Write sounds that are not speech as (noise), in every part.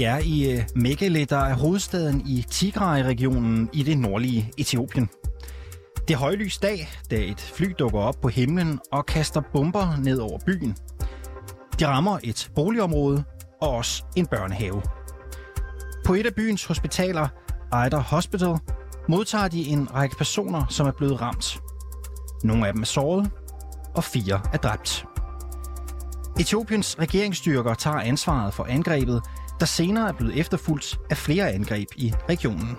Vi er i øh, Mekele, der er hovedstaden i Tigray-regionen i det nordlige Etiopien. Det er højlys dag, da et fly dukker op på himlen og kaster bomber ned over byen. De rammer et boligområde og også en børnehave. På et af byens hospitaler, Eider Hospital, modtager de en række personer, som er blevet ramt. Nogle af dem er såret, og fire er dræbt. Etiopiens regeringsstyrker tager ansvaret for angrebet, der senere er blevet efterfulgt af flere angreb i regionen.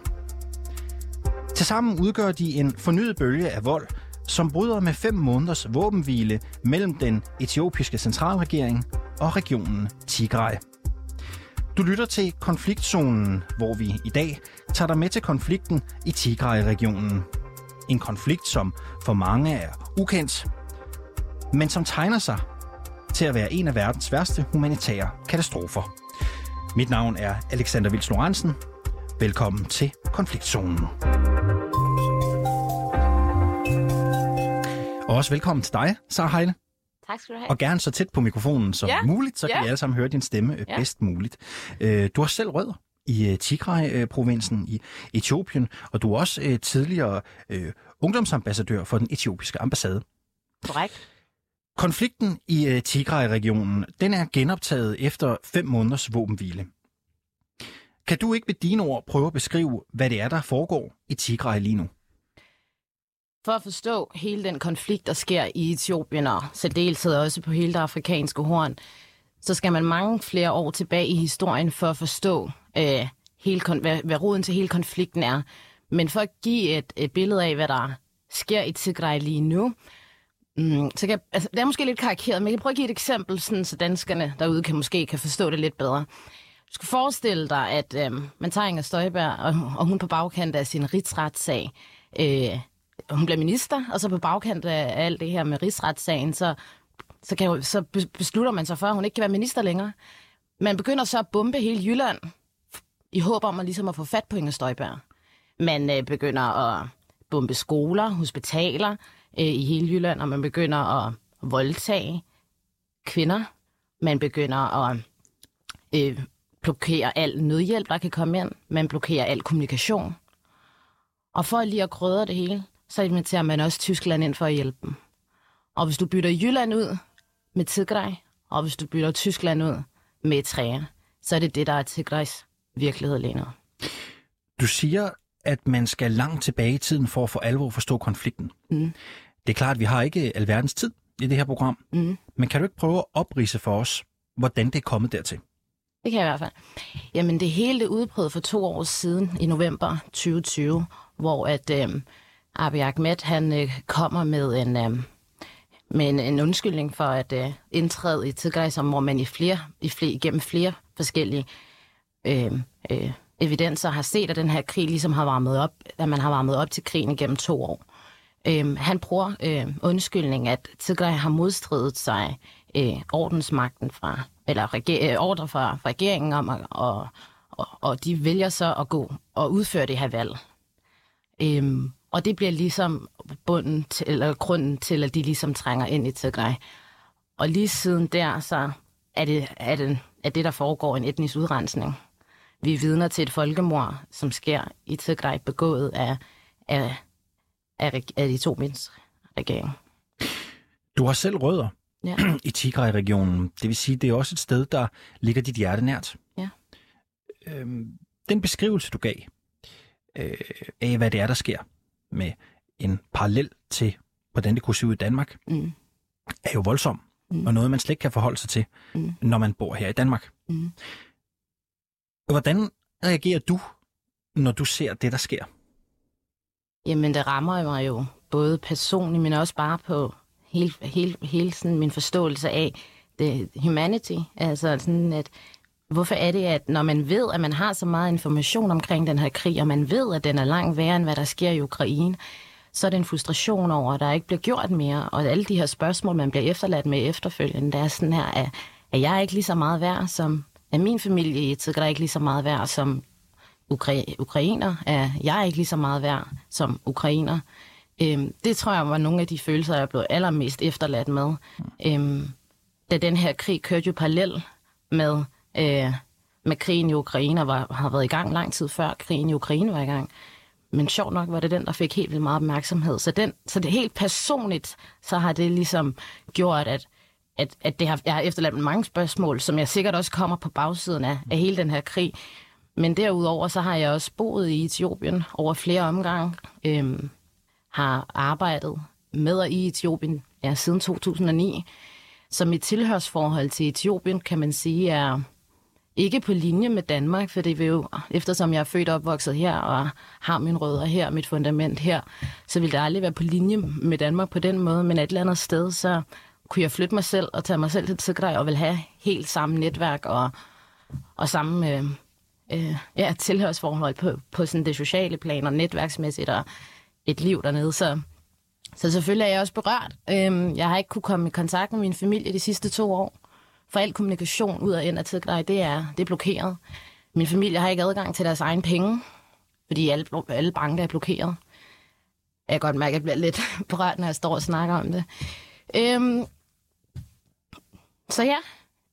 Tilsammen udgør de en fornyet bølge af vold, som bryder med fem måneders våbenhvile mellem den etiopiske centralregering og regionen Tigray. Du lytter til konfliktzonen, hvor vi i dag tager dig med til konflikten i Tigray-regionen. En konflikt, som for mange er ukendt, men som tegner sig til at være en af verdens værste humanitære katastrofer. Mit navn er Alexander Vils Lorentzen. Velkommen til konfliktzonen. Og også velkommen til dig, Sarah Heile. Tak skal du have. Og gerne så tæt på mikrofonen som Ja, muligt, så kan ja. vi alle sammen høre din stemme ja. Ja. bedst muligt. Øh, Du har selv rødder i øh, Tigray-provinsen i Etiopien, og du er også øh, tidligere øh, ungdomsambassadør for den etiopiske ambassade. Korrekt. Konflikten i øh, Tigray-regionen, den er genoptaget efter fem måneders våbenhvile. Kan du ikke med dine ord prøve at beskrive, hvad det er, der foregår i Tigray lige nu? For at forstå hele den konflikt, der sker i Etiopien og særdeleshed også på hele det afrikanske horn, så skal man mange flere år tilbage i historien for at forstå, øh, hele hvad, hvad roden til hele konflikten er. Men for at give et, et billede af, hvad der sker i Tigray lige nu, mm, så kan jeg, altså, det er måske lidt karikeret, men jeg kan prøve at give et eksempel, sådan, så danskerne derude kan måske kan forstå det lidt bedre. Du skal forestille dig, at øh, man tager Inger Støjberg, og, og hun på bagkant af sin rigsretssag, øh, hun bliver minister, og så på bagkant af alt det her med rigsretssagen, så, så, kan så beslutter man sig for, at hun ikke kan være minister længere. Man begynder så at bombe hele Jylland, i håb om at, ligesom at få fat på Inger Støjberg. Man øh, begynder at bombe skoler, hospitaler øh, i hele Jylland, og man begynder at voldtage kvinder. Man begynder at øh, blokere al nødhjælp, der kan komme ind. Man blokerer al kommunikation. Og for lige at krydre det hele, så inviterer man også Tyskland ind for at hjælpe dem. Og hvis du bytter Jylland ud med Tigray, og hvis du bytter Tyskland ud med træer, så er det det, der er Tigrays virkelighed lige nu. Du siger, at man skal langt tilbage i tiden for at for alvor forstå konflikten. Mm. Det er klart, at vi har ikke alverdens tid i det her program, Mm. men kan du ikke prøve at oprise for os, hvordan det er kommet dertil? Det kan jeg i hvert fald. Jamen, det hele det udbrød for to år siden, i november 2020, hvor at øh, Abiy Ahmed, han øh, kommer med en, øh, med en, en undskyldning for at øh, indtræde i Tigray, som hvor man i flere, i flere, igennem flere forskellige øh, øh, evidenser har set, at den her krig ligesom har varmet op, at man har varmet op til krigen igennem to år. Øh, han bruger øh, undskyldning, at Tigray har modstridet sig øh, ordensmagten fra, eller reger- øh, ordre fra, fra regeringen om, at, og, og, og de vælger så at gå og udføre det her valg. Øhm, og det bliver ligesom bunden til, eller grunden til, at de ligesom trænger ind i Tigray. Og lige siden der, så er det, er det, er det der foregår en etnisk udrensning. Vi er vidner til et folkemord, som sker i Tigray, begået af, af, af, af de to mindst regering. Du har selv rødder Ja. (clears throat) i Tigray-regionen. Det vil sige, det er også et sted, der ligger dit hjerte nært. Ja. Øhm, den beskrivelse, du gav øh, af, hvad det er, der sker med en parallel til, hvordan det kunne se ud i Danmark, Mm. er jo voldsom, Mm. og noget, man slet ikke kan forholde sig til, Mm. når man bor her i Danmark. Mm. Hvordan reagerer du, når du ser det, der sker? Jamen, det rammer mig jo både personligt, men også bare på hele, hele, hele sådan min forståelse af det humanity. Altså sådan, at hvorfor er det, at når man ved, at man har så meget information omkring den her krig, og man ved, at den er langt værre, end hvad der sker i Ukraine, så er det en frustration over, at der ikke bliver gjort mere, og alle de her spørgsmål, man bliver efterladt med efterfølgende, det er sådan her, at, at jeg er ikke lige så meget værd, som er min familie i Tigray ikke lige så meget værd, som ukra- ukrainer, er jeg ikke lige så meget værd som ukrainer. Øhm, det tror jeg var nogle af de følelser, jeg blev allermest efterladt med. Øhm, da den her krig kørte jo parallel med, øh, med krigen i Ukraine, var, har været i gang lang tid før krigen i Ukraine var i gang. Men sjovt nok var det den, der fik helt vildt meget opmærksomhed. Så, den, så det helt personligt, så har det ligesom gjort, at, at, at det har, jeg har efterladt mange spørgsmål, som jeg sikkert også kommer på bagsiden af, af hele den her krig. Men derudover så har jeg også boet i Etiopien over flere omgange. Øhm, har arbejdet med og i Etiopien ja, siden 2009. Så mit tilhørsforhold til Etiopien, kan man sige, er ikke på linje med Danmark, for det vil jo, eftersom jeg er født og opvokset her, og har min rødder her, mit fundament her, så vil det aldrig være på linje med Danmark på den måde, men et eller andet sted, så kunne jeg flytte mig selv og tage mig selv til Tigray og vil have helt samme netværk og, og samme øh, øh, ja, tilhørsforhold på, på sådan det sociale plan og netværksmæssigt og et liv dernede. Så, så selvfølgelig er jeg også berørt. Øh, jeg har ikke kunne komme i kontakt med min familie de sidste to år. For al kommunikation ud og ind af Tigray, det er, det er blokeret. Min familie har ikke adgang til deres egen penge, fordi alle, alle banker er blokeret. Jeg kan godt mærke, at jeg bliver lidt (laughs) berørt, når jeg står og snakker om det. Øhm, så ja,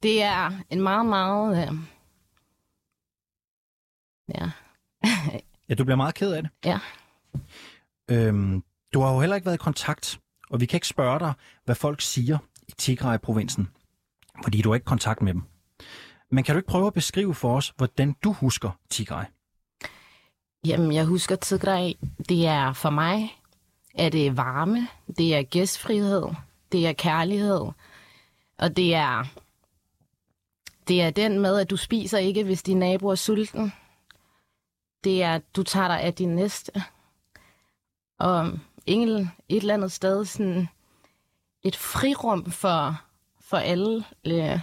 det er en meget, meget... Øh, ja. ja, du bliver meget ked af det. Ja. Øhm, du har jo heller ikke været i kontakt, og vi kan ikke spørge dig, hvad folk siger i Tigray-provinsen, fordi du har ikke kontakt med dem. Men kan du ikke prøve at beskrive for os, hvordan du husker Tigray? Jamen, jeg husker Tigray. Det er for mig, er det varme, det er gæstfrihed, det er kærlighed, og det er, det er den med, at du spiser ikke, hvis din nabo er sulten. Det er, at du tager dig af din næste. Og ingen, et eller andet sted sådan et frirum for, for alle øh,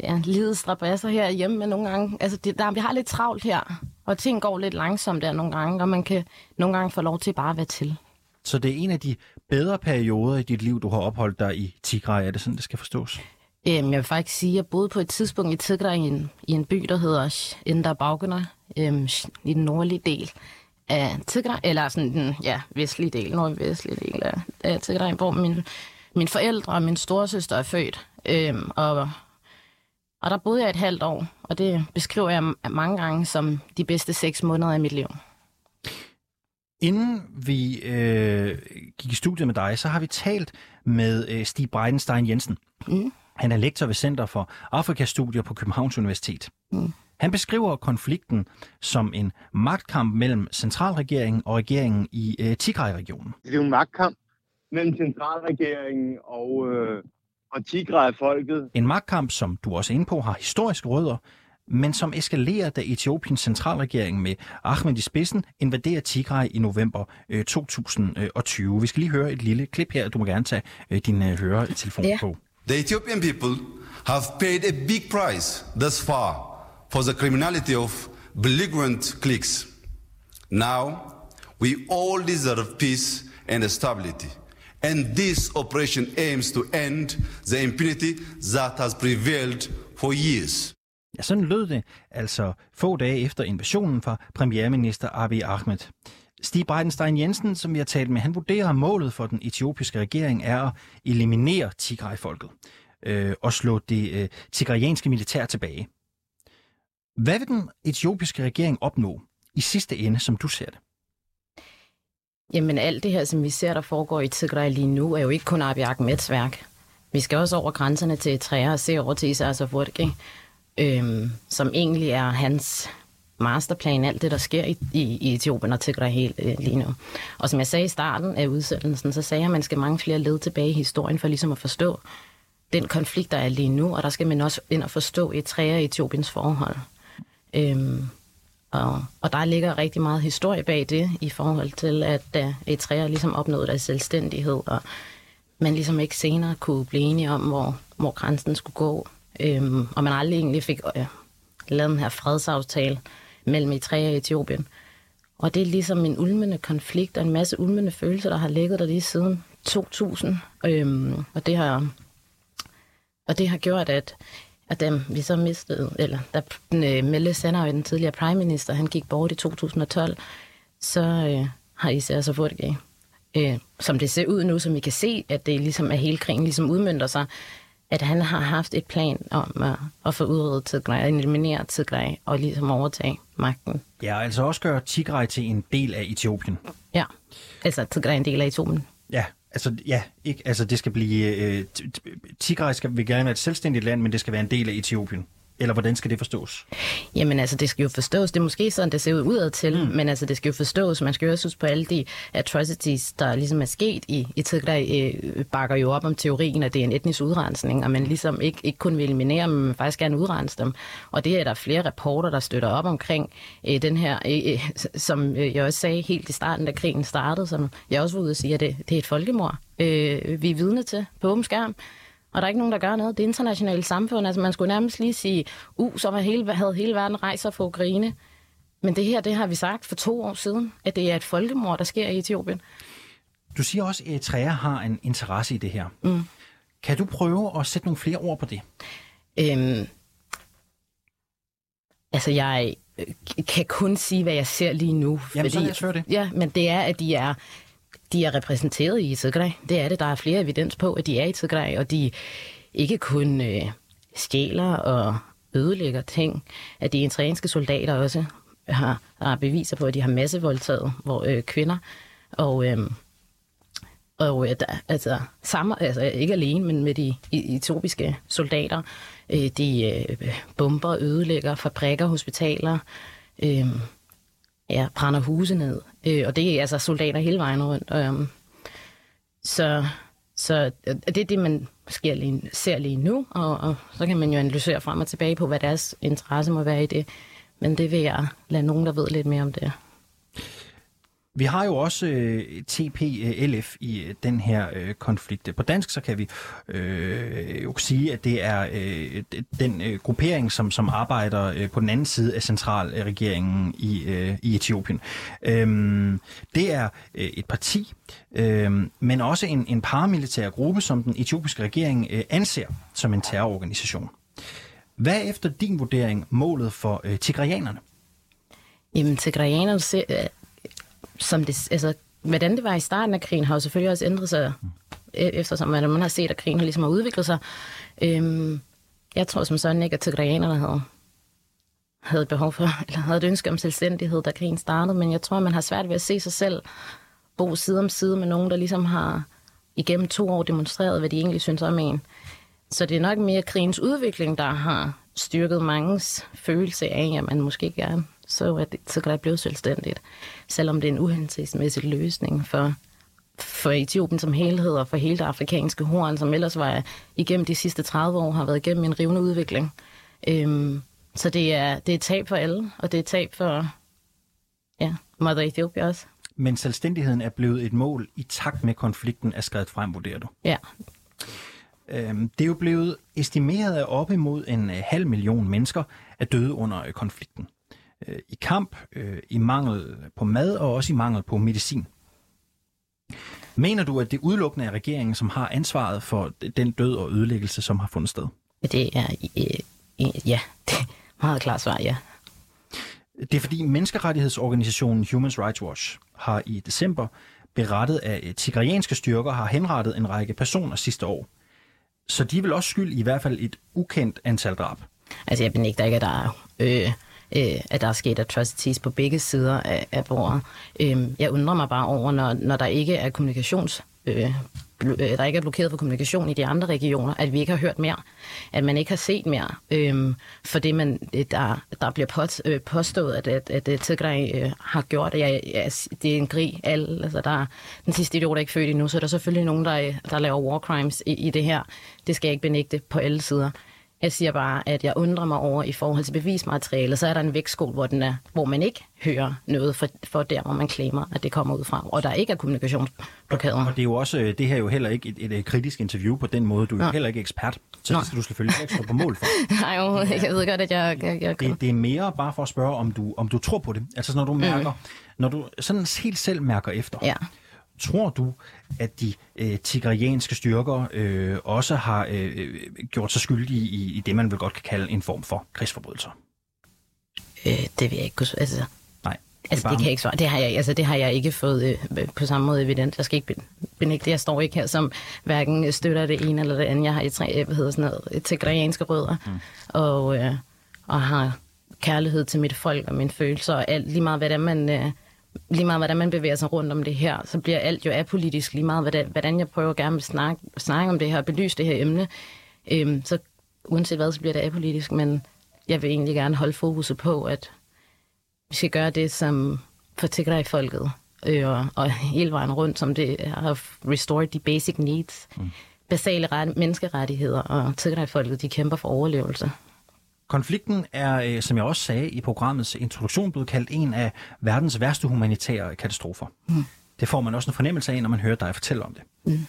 ja, livets strabasser her hjemme med nogle gange. Altså, det, der, vi har lidt travlt her, og ting går lidt langsomt der nogle gange, og man kan nogle gange få lov til bare at være til. Så det er en af de bedre perioder i dit liv, du har opholdt dig i Tigray. Er det sådan, det skal forstås? Øhm, jeg vil faktisk sige, at jeg boede på et tidspunkt i Tigray i en, i en by, der hedder Indre øhm, i den nordlige del af Tigray, eller sådan den ja, vestlige del, nordvestlige del af, af Tigray, hvor min, mine forældre og min storesøster er født. Øhm, og, og der boede jeg et halvt år, og det beskriver jeg mange gange som de bedste seks måneder af mit liv. Inden vi øh, gik i studiet med dig, så har vi talt med øh, Stig Breidenstein Jensen. Mm. Han er lektor ved Center for Afrikastudier på Københavns Universitet. Mm. Han beskriver konflikten som en magtkamp mellem centralregeringen og regeringen i øh, Tigray-regionen. Det er jo en magtkamp mellem centralregeringen og, øh, og Tigray-folket. En magtkamp, som du også er inde på, har historiske rødder, men som eskalerer, da Etiopiens centralregering med Ahmed i spidsen invaderer Tigray i november øh, 2020. Vi skal lige høre et lille klip her. Du må gerne tage øh, din øh, høretelefon yeah. på. The Ethiopian people have paid a big price thus far for the criminality of belligerent cliques. Now, we all deserve peace and stability. And this operation aims to end the impunity that has prevailed for years. Ja, sådan lød det altså få dage efter invasionen fra premierminister Abiy Ahmed. Stig Breidenstein Jensen, som vi har talt med, han vurderer, at målet for den etiopiske regering er at eliminere Tigray-folket øh, og slå det øh, tigrayanske militær tilbage. Hvad vil den etiopiske regering opnå i sidste ende, som du ser det? Jamen alt det her, som vi ser, der foregår i Tigray lige nu, er jo ikke kun Abiy Ahmeds værk. Vi skal også over grænserne til Eritrea og se over til Isaias Afwerki, øhm, som egentlig er hans masterplan, alt det, der sker i, i, i Etiopien og Tigray helt øh, lige nu. Og som jeg sagde i starten af udsættelsen, så sagde jeg, at man skal mange flere led tilbage i historien for ligesom at forstå den konflikt, der er lige nu, og der skal man også ind og forstå Eritrea og Etiopiens forhold. Øhm, og, og der ligger rigtig meget historie bag det, i forhold til, at da Eritrea ligesom opnåede deres selvstændighed, og man ligesom ikke senere kunne blive enige om, hvor, hvor grænsen skulle gå. Øhm, og man aldrig egentlig fik øh, lavet den her fredsaftale mellem Eritrea og Etiopien. Og det er ligesom en ulmende konflikt og en masse ulmende følelser, der har ligget der lige siden 2000. Øhm, og det har og det har gjort, at at dem vi så mistede, eller da øh, Melle Sanner, den tidligere prime minister, han gik bort i 2012, så øh, har Især så fået det, øh, som det ser ud nu, som vi kan se, at det ligesom er hele krigen ligesom udmyndter sig, at han har haft et plan om at, at få udryddet Tigray, at eliminere Tigray og ligesom overtage magten. Ja, altså også gøre Tigray til en del af Etiopien. Ja, altså Tigray en del af Etiopien. Ja, altså ja, ikke, altså det skal blive, øh, Tigray skal vil gerne være et selvstændigt land, men det skal være en del af Etiopien. Eller hvordan skal det forstås? Jamen altså, det skal jo forstås. Det er måske sådan, det ser ud udad til, mm. men altså, det skal jo forstås. Man skal jo også huske på alle de atrocities, der ligesom er sket i, i Tigray, øh, bakker jo op om teorien, at det er en etnisk udrensning, og man ligesom ikke, ikke kun vil eliminere dem, men faktisk gerne udrense dem. Og det er der flere rapporter, der støtter op omkring øh, den her, øh, øh som jeg også sagde helt i starten, da krigen startede, som jeg også var ude at sige, at det, det er et folkemord, øh, vi er vidne til på åben skærm og der er ikke nogen, der gør noget. Det internationale samfund, altså man skulle nærmest lige sige, uh, så var hele, havde hele verden rejser for Ukraine. Men det her, det har vi sagt for to år siden, at det er et folkemord, der sker i Etiopien. Du siger også, at Eritrea har en interesse i det her. Mm. Kan du prøve at sætte nogle flere ord på det? Øhm, altså, jeg øh, kan kun sige, hvad jeg ser lige nu. Jamen, fordi, så det. Ja, men det er, at de er de er repræsenteret i Tigray. Det er det. Der er flere evidens på, at de er i Tigray, og de ikke kun øh, stjæler og ødelægger ting, at de eritreanske soldater også har, har beviser på, at de har massevoldtaget hvor, øh, kvinder. Og, øh, og øh, der, altså, samme, altså, ikke alene, men med de etiopiske soldater. Øh, de øh, bomber, ødelægger fabrikker, hospitaler, øh, ja, brænder huse ned. Øh, og det er altså soldater hele vejen rundt. Øh, så, så det er det, man sker lige, ser lige nu, og, og så kan man jo analysere frem og tilbage på, hvad deres interesse må være i det. Men det vil jeg lade nogen, der ved lidt mere om det. Vi har jo også øh, TPLF i øh, den her øh, konflikt. På dansk så kan vi øh, jo sige, at det er øh, den øh, gruppering, som, som arbejder øh, på den anden side af centralregeringen i, øh, i Etiopien. Øhm, det er øh, et parti, øh, men også en, en paramilitær gruppe, som den etiopiske regering øh, anser som en terrororganisation. Hvad er efter din vurdering målet for øh, tigrayanerne? Jamen, tigrayanerne som det, altså, hvordan det var i starten af krigen, har jo selvfølgelig også ændret sig, e, eftersom man har set, at krigen ligesom har udviklet sig. Øhm, jeg tror som sådan ikke, at tigrianerne havde, havde behov for, (laughs) eller havde et ønske om selvstændighed, da krigen startede, men jeg tror, man har svært ved at se sig selv bo side om side med nogen, der ligesom har igennem to år demonstreret, hvad de egentlig synes om en. Så det er nok mere krigens udvikling, der har styrket mangens følelse af, at man måske gerne så at så kan det blive selvstændigt, selvom det er en uhensigtsmæssig løsning for, for Etiopien som helhed og for hele det afrikanske horn, som ellers var igennem de sidste 30 år har været igennem en rivende udvikling. Øhm, så det er, det er et tab for alle, og det er et tab for ja, Mother Ethiopia også. Men selvstændigheden er blevet et mål i takt med konflikten er skrevet frem, vurderer du? Ja. Øhm, det er jo blevet estimeret, at op imod en øh, halv million mennesker er døde under øh, konflikten øh, i kamp, øh, i mangel på mad og også i mangel på medicin. Mener du, at det udelukkende er regeringen, som har ansvaret for den død og ødelæggelse, som har fundet sted? Det er, øh, ja, det er meget klart svar, ja. Det er fordi menneskerettighedsorganisationen Human Rights Watch har i december berettet, at tigrianske styrker har henrettet en række personer sidste år. Så de vel også skyld i hvert fald et ukendt antal drab. Altså jeg benægter ikke, at der er øh, øh, at der er sket atrocities på begge sider af, af bordet. Øh, jeg undrer mig bare over, når, når der ikke er kommunikations... Øh, øh, der ikke er blokeret for kommunikation i de andre regioner, at vi ikke har hørt mere, at man ikke har set mere, øhm, for det, man, øh, der, der bliver pot, øh, påstået, at, at, at, Tigray øh, har gjort, at jeg, jeg, det er en grig. Alle, altså der, den sidste idiot er ikke født endnu, så er der selvfølgelig nogen, der, øh, der laver war crimes i, i det her. Det skal jeg ikke benægte på alle sider. Jeg siger bare, at jeg undrer mig over i forhold til bevismateriale, så er der en vægtskål, hvor, den er, hvor man ikke hører noget for, for der, hvor man klemmer, at det kommer ud fra, og der ikke er kommunikationsblokader. Og det er jo også, øh, det her er jo heller ikke et, et, et kritisk interview på den måde. Du er jo heller ikke ekspert, så Nå. det skal du selvfølgelig ikke stå på mål for. (laughs) Nej, jo, jeg ved godt, at jeg... jeg, jeg det, det er mere bare for at spørge, om du, om du tror på det. Altså når du mm. mærker, mm. når du sådan helt selv mærker efter. Ja Tror du, at de øh, tigrianske styrker øh, også har øh, gjort sig skyldige i, i det, man vel godt kan kalde en form for krigsforbrydelser? Øh, det vil jeg ikke kunne... Altså, Nej. Altså, bare- det kan jeg ikke svare. Det har jeg, altså, det har jeg ikke fået øh, på samme måde evident. Jeg skal ikke ben- benægte. Jeg står ikke her som hverken støtter det ene eller det andet. Jeg har et, tre, hvad hedder sådan noget, tigrianske rødder, mm. og, øh, og har kærlighed til mit folk og mine følelser, og alt, lige meget hvordan man... Øh, lige meget hvordan man bevæger sig rundt om det her, så bliver alt jo apolitisk, lige meget hvordan, hvordan jeg prøver gerne at snakke, snakke om det her, belyse det her emne. Øhm, så uanset hvad, så bliver det apolitisk, men jeg vil egentlig gerne holde fokuset på, at vi skal gøre det, som for Tigray-folket, øh, og, og hele vejen rundt, som det har restored de basic needs, mm. basale ret, menneskerettigheder, og Tigray-folket, de kæmper for overlevelse. Konflikten er, øh, som jeg også sagde i programmets introduktion, blevet kaldt en af verdens værste humanitære katastrofer. Mm. Det får man også en fornemmelse af, når man hører dig fortælle om det. Mm.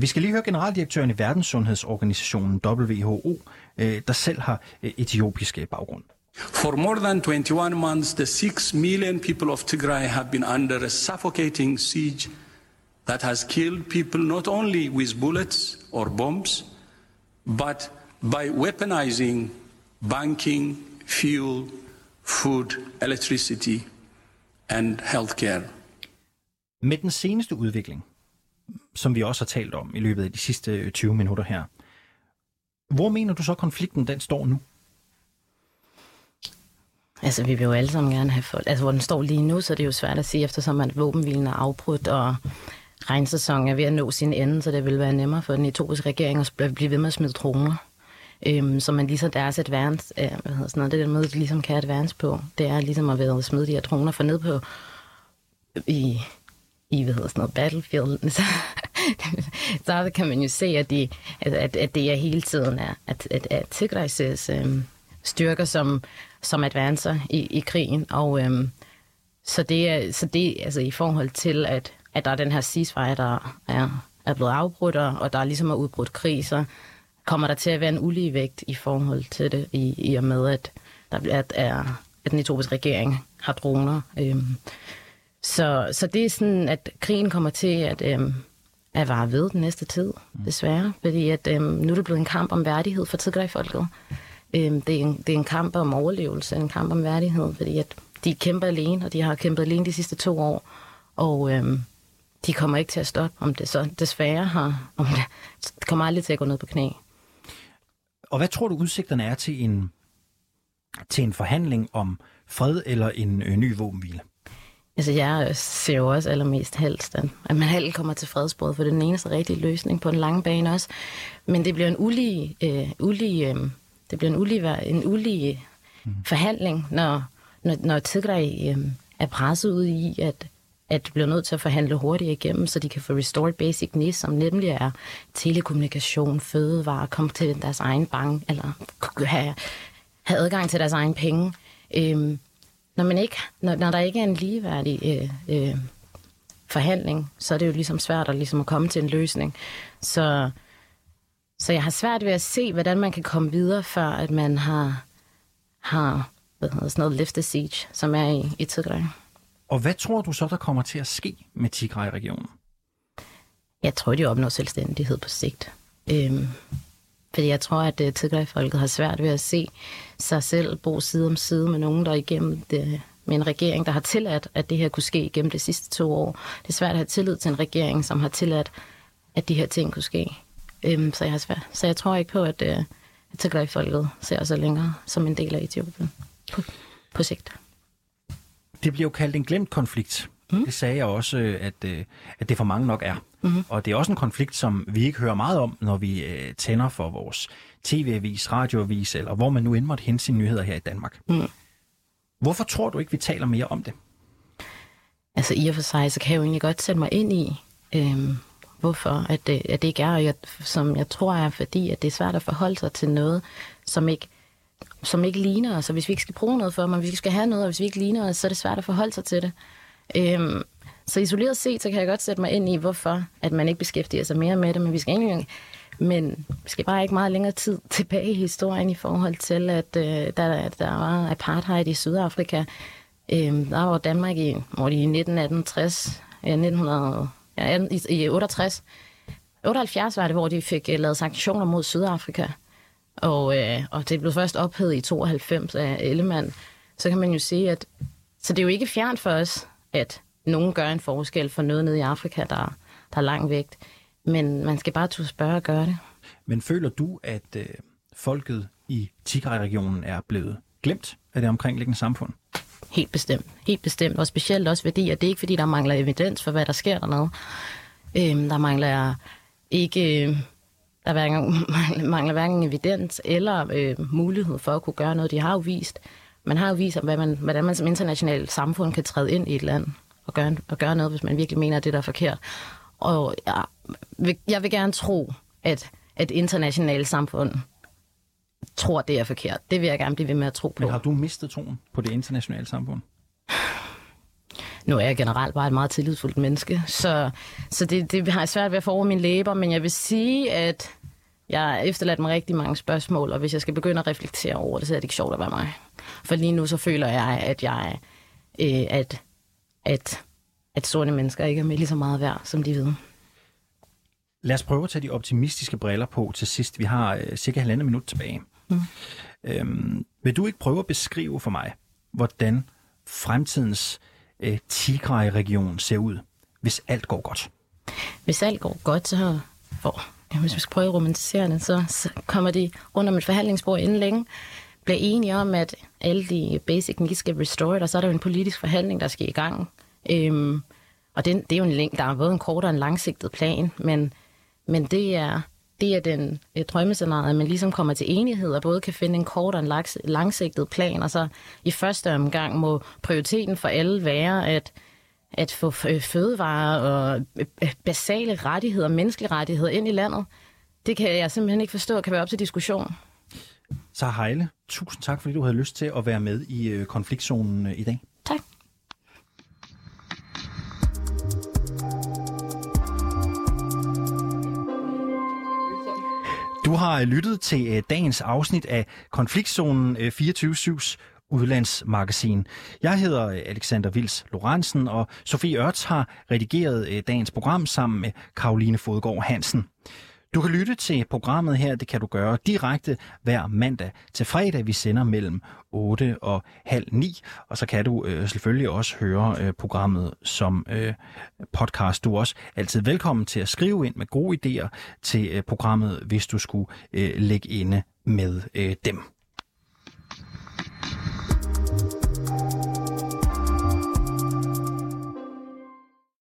Vi skal lige høre generaldirektøren i Verdenssundhedsorganisationen WHO, øh, der selv har etiopisk øh, baggrund. For more than 21 months, the 6 million people of Tigray have been under a suffocating siege that has killed people not only with bullets or bombs, but by weaponizing banking, fuel, food, electricity, and healthcare. Med den seneste udvikling, som vi også har talt om i løbet af de sidste øh, 20 minutter her, hvor mener du så, konflikten den står nu? Altså, vi vil jo alle sammen gerne have folk... Altså, hvor den står lige nu, så er det jo svært at sige, eftersom at våbenhvilen er afbrudt, og regnsæsonen er ved at nå sin ende, så det vil være nemmere for den etiopiske regering at blive ved med at smide droner. Øhm, så man ligesom deres advance, øh, hvad hedder sådan noget, det der måde, de ligesom kan advance på, det er ligesom at være smide de her droner for ned på øh, i, i hvad hedder sådan noget, battlefield, (laughs) så, så kan man jo se, at, de, at, at, at det er hele tiden er, at, at, at Tigrays øh, styrker, som, som advancer i, i krigen, og øh, så det er, så det altså i forhold til, at, at der er den her ceasefire, der er, er blevet afbrudt, og og der er ligesom er udbrudt krig, så kommer der til at være en uligevægt i forhold til det, i, i og med, at, der, bliver- at, er, at den etiopiske regering har droner. Øhm, så, så det er sådan, at krigen kommer til at, øhm, at vare ved den næste tid, desværre. Fordi at, øhm, nu er det blevet en kamp om værdighed for Tigray-folket. Øhm, det, er en, det er en kamp om overlevelse, en kamp om værdighed, fordi at de kæmper alene, og de har kæmpet alene de sidste to år. Og øhm, de kommer ikke til at stoppe, om det så desværre har... Om det, det kommer aldrig til at gå ned på knæ. Og hvad tror du udsigterne er til en, til en forhandling om fred eller en øh, ny våbenhvile? Altså, jeg ser jo også allermest helst, at at man halv kommer til fredsbordet, for det er den eneste rigtige løsning på den lange bane også. Men det bliver en ulige, øh, ulige, øh, det bliver en ulige, en ulige mm. forhandling, når, når, når Tigray øh, er presset ud i, at, at de bliver nødt til at forhandle hurtigt igennem, så de kan få restored basic needs, som nemlig er telekommunikation, fødevarer, komme til deres egen bank, eller have, have adgang til deres egen penge. Øhm, når, man ikke, når, når der ikke er en ligeværdig øh, øh, forhandling, så er det jo ligesom svært at, ligesom at komme til en løsning. Så, så jeg har svært ved at se, hvordan man kan komme videre, før at man har, har hvad hedder sådan noget, lift the siege, som er i, i Tigray. Og hvad tror du så, der kommer til at ske med Tigray-regionen? Jeg tror, de opnår selvstændighed på sigt. Øhm, fordi jeg tror, at øh, Tigray-folket har svært ved at se sig selv bo side om side med nogen, der igennem det, med en regering, der har tilladt, at det her kunne ske igennem de sidste to år. Det er svært at have tillid til en regering, som har tilladt, at de her ting kunne ske. Øhm, så, jeg har svært. så jeg tror ikke på, at, øh, at Tigray-folket ser sig længere som en del af Etiopien på, på sigt. Det bliver jo kaldt en glemt konflikt. Mm. Det sagde jeg også, øh, at, øh, at det for mange nok er. Mm. Og det er også en konflikt, som vi ikke hører meget om, når vi øh, tænder for vores tv-avis, radioavis, eller hvor man nu end måtte hente sine nyheder her i Danmark. Mm. Hvorfor tror du ikke, vi taler mere om det? Altså i og for sig, så kan jeg jo egentlig godt sætte mig ind i, øhm, hvorfor at det, at det ikke er, og jeg, som jeg tror er, fordi at det er svært at forholde sig til noget, som ikke, som ikke ligner os. Og hvis vi ikke skal bruge noget for, men hvis vi skal have noget, og hvis vi ikke ligner os, så er det svært at forholde sig til det. Øhm, så isoleret set, så kan jeg godt sætte mig ind i, hvorfor at man ikke beskæftiger sig mere med det, men vi skal egentlig men vi skal bare ikke meget længere tid (laughs) tilbage i historien i forhold til, at øh, der, der var apartheid i Sydafrika. Øh, der var Danmark i, hvor i 1960, ja, 1900, ja, i, i 68, 78 var det, hvor de fik uh, lavet sanktioner mod Sydafrika. Og, øh, og det blev først ophedet i 92 af Ellemann. Så kan man jo sige, at så det er jo ikke fjernt for os, at nogen gør en forskel for noget nede i Afrika, der, der er langt væk. Men man skal bare turde spørge og gøre det. Men føler du, at øh, folket i Tigray-regionen er blevet glemt af det omkringliggende samfund? Helt bestemt. Helt bestemt. Og specielt også fordi, at det er ikke fordi, der mangler evidens for, hvad der sker dernede. Øhm, der mangler ikke... Der hverken, (laughs) mangler hverken evidens eller øh, mulighed for at kunne gøre noget. De har jo vist, man har jo vist, hvad man, hvordan man som internationalt samfund kan træde ind i et land og gøre, og gøre noget, hvis man virkelig mener, at det der er forkert. Og jeg vil, jeg vil gerne tro, at at internationalt samfund tror, det er forkert. Det vil jeg gerne blive ved med at tro på. Men har du mistet troen på det internationale samfund? Nu er jeg generelt bare et meget tillidsfuldt menneske, så, så det, det har jeg svært ved at få over mine læber, men jeg vil sige, at jeg har efterladt mig rigtig mange spørgsmål, og hvis jeg skal begynde at reflektere over det, så er det ikke sjovt at være mig. For lige nu så føler jeg, at jeg øh, at, at, at sorte mennesker ikke er med lige så meget værd, som de ved. Lad os prøve at tage de optimistiske briller på til sidst. Vi har øh, cirka halvandet minut tilbage. Mm. Øhm, vil du ikke prøve at beskrive for mig, hvordan fremtidens øh, Øh, Tigray-region ser ud, hvis alt går godt? Hvis alt går godt, så hvor, hvis vi skal prøve at romantisere det, så, så kommer de rundt om et forhandlingsbord inden længe, bliver enige om, at alle de basic needs skal restored, og så er der jo en politisk forhandling, der skal i gang. Øhm, og det, det er jo en, der er både en kort og en langsigtet plan, men, men det er, det er den øh, drømmescenarie, at man ligesom kommer til enighed og både kan finde en kort og en langsigtet plan, og så i første omgang må prioriteten for alle være at, at få øh, fødevarer og øh, øh, basale rettigheder, menneskelige rettigheder ind i landet. Det kan jeg simpelthen ikke forstå kan være op til diskussion. Så Heile, tusind tak, fordi du havde lyst til at være med i konfliktzonen i dag. Du har lyttet til øh, dagens afsnit af Konfliktzonen øh, 24-7's udlandsmagasin. Jeg hedder øh, Alexander Vils Lorentzen, og Sofie Ørts har redigeret dagens program sammen med Karoline Fodgård Hansen. Du kan lytte til programmet her, det kan du gøre direkte hver mandag til fredag. Vi sender mellem 8 og halv 9, og så kan du øh, selvfølgelig også høre øh, programmet som øh, podcast. Du er også altid velkommen til at skrive ind med gode idéer til øh, programmet, hvis du skulle øh, lægge inde med øh, dem.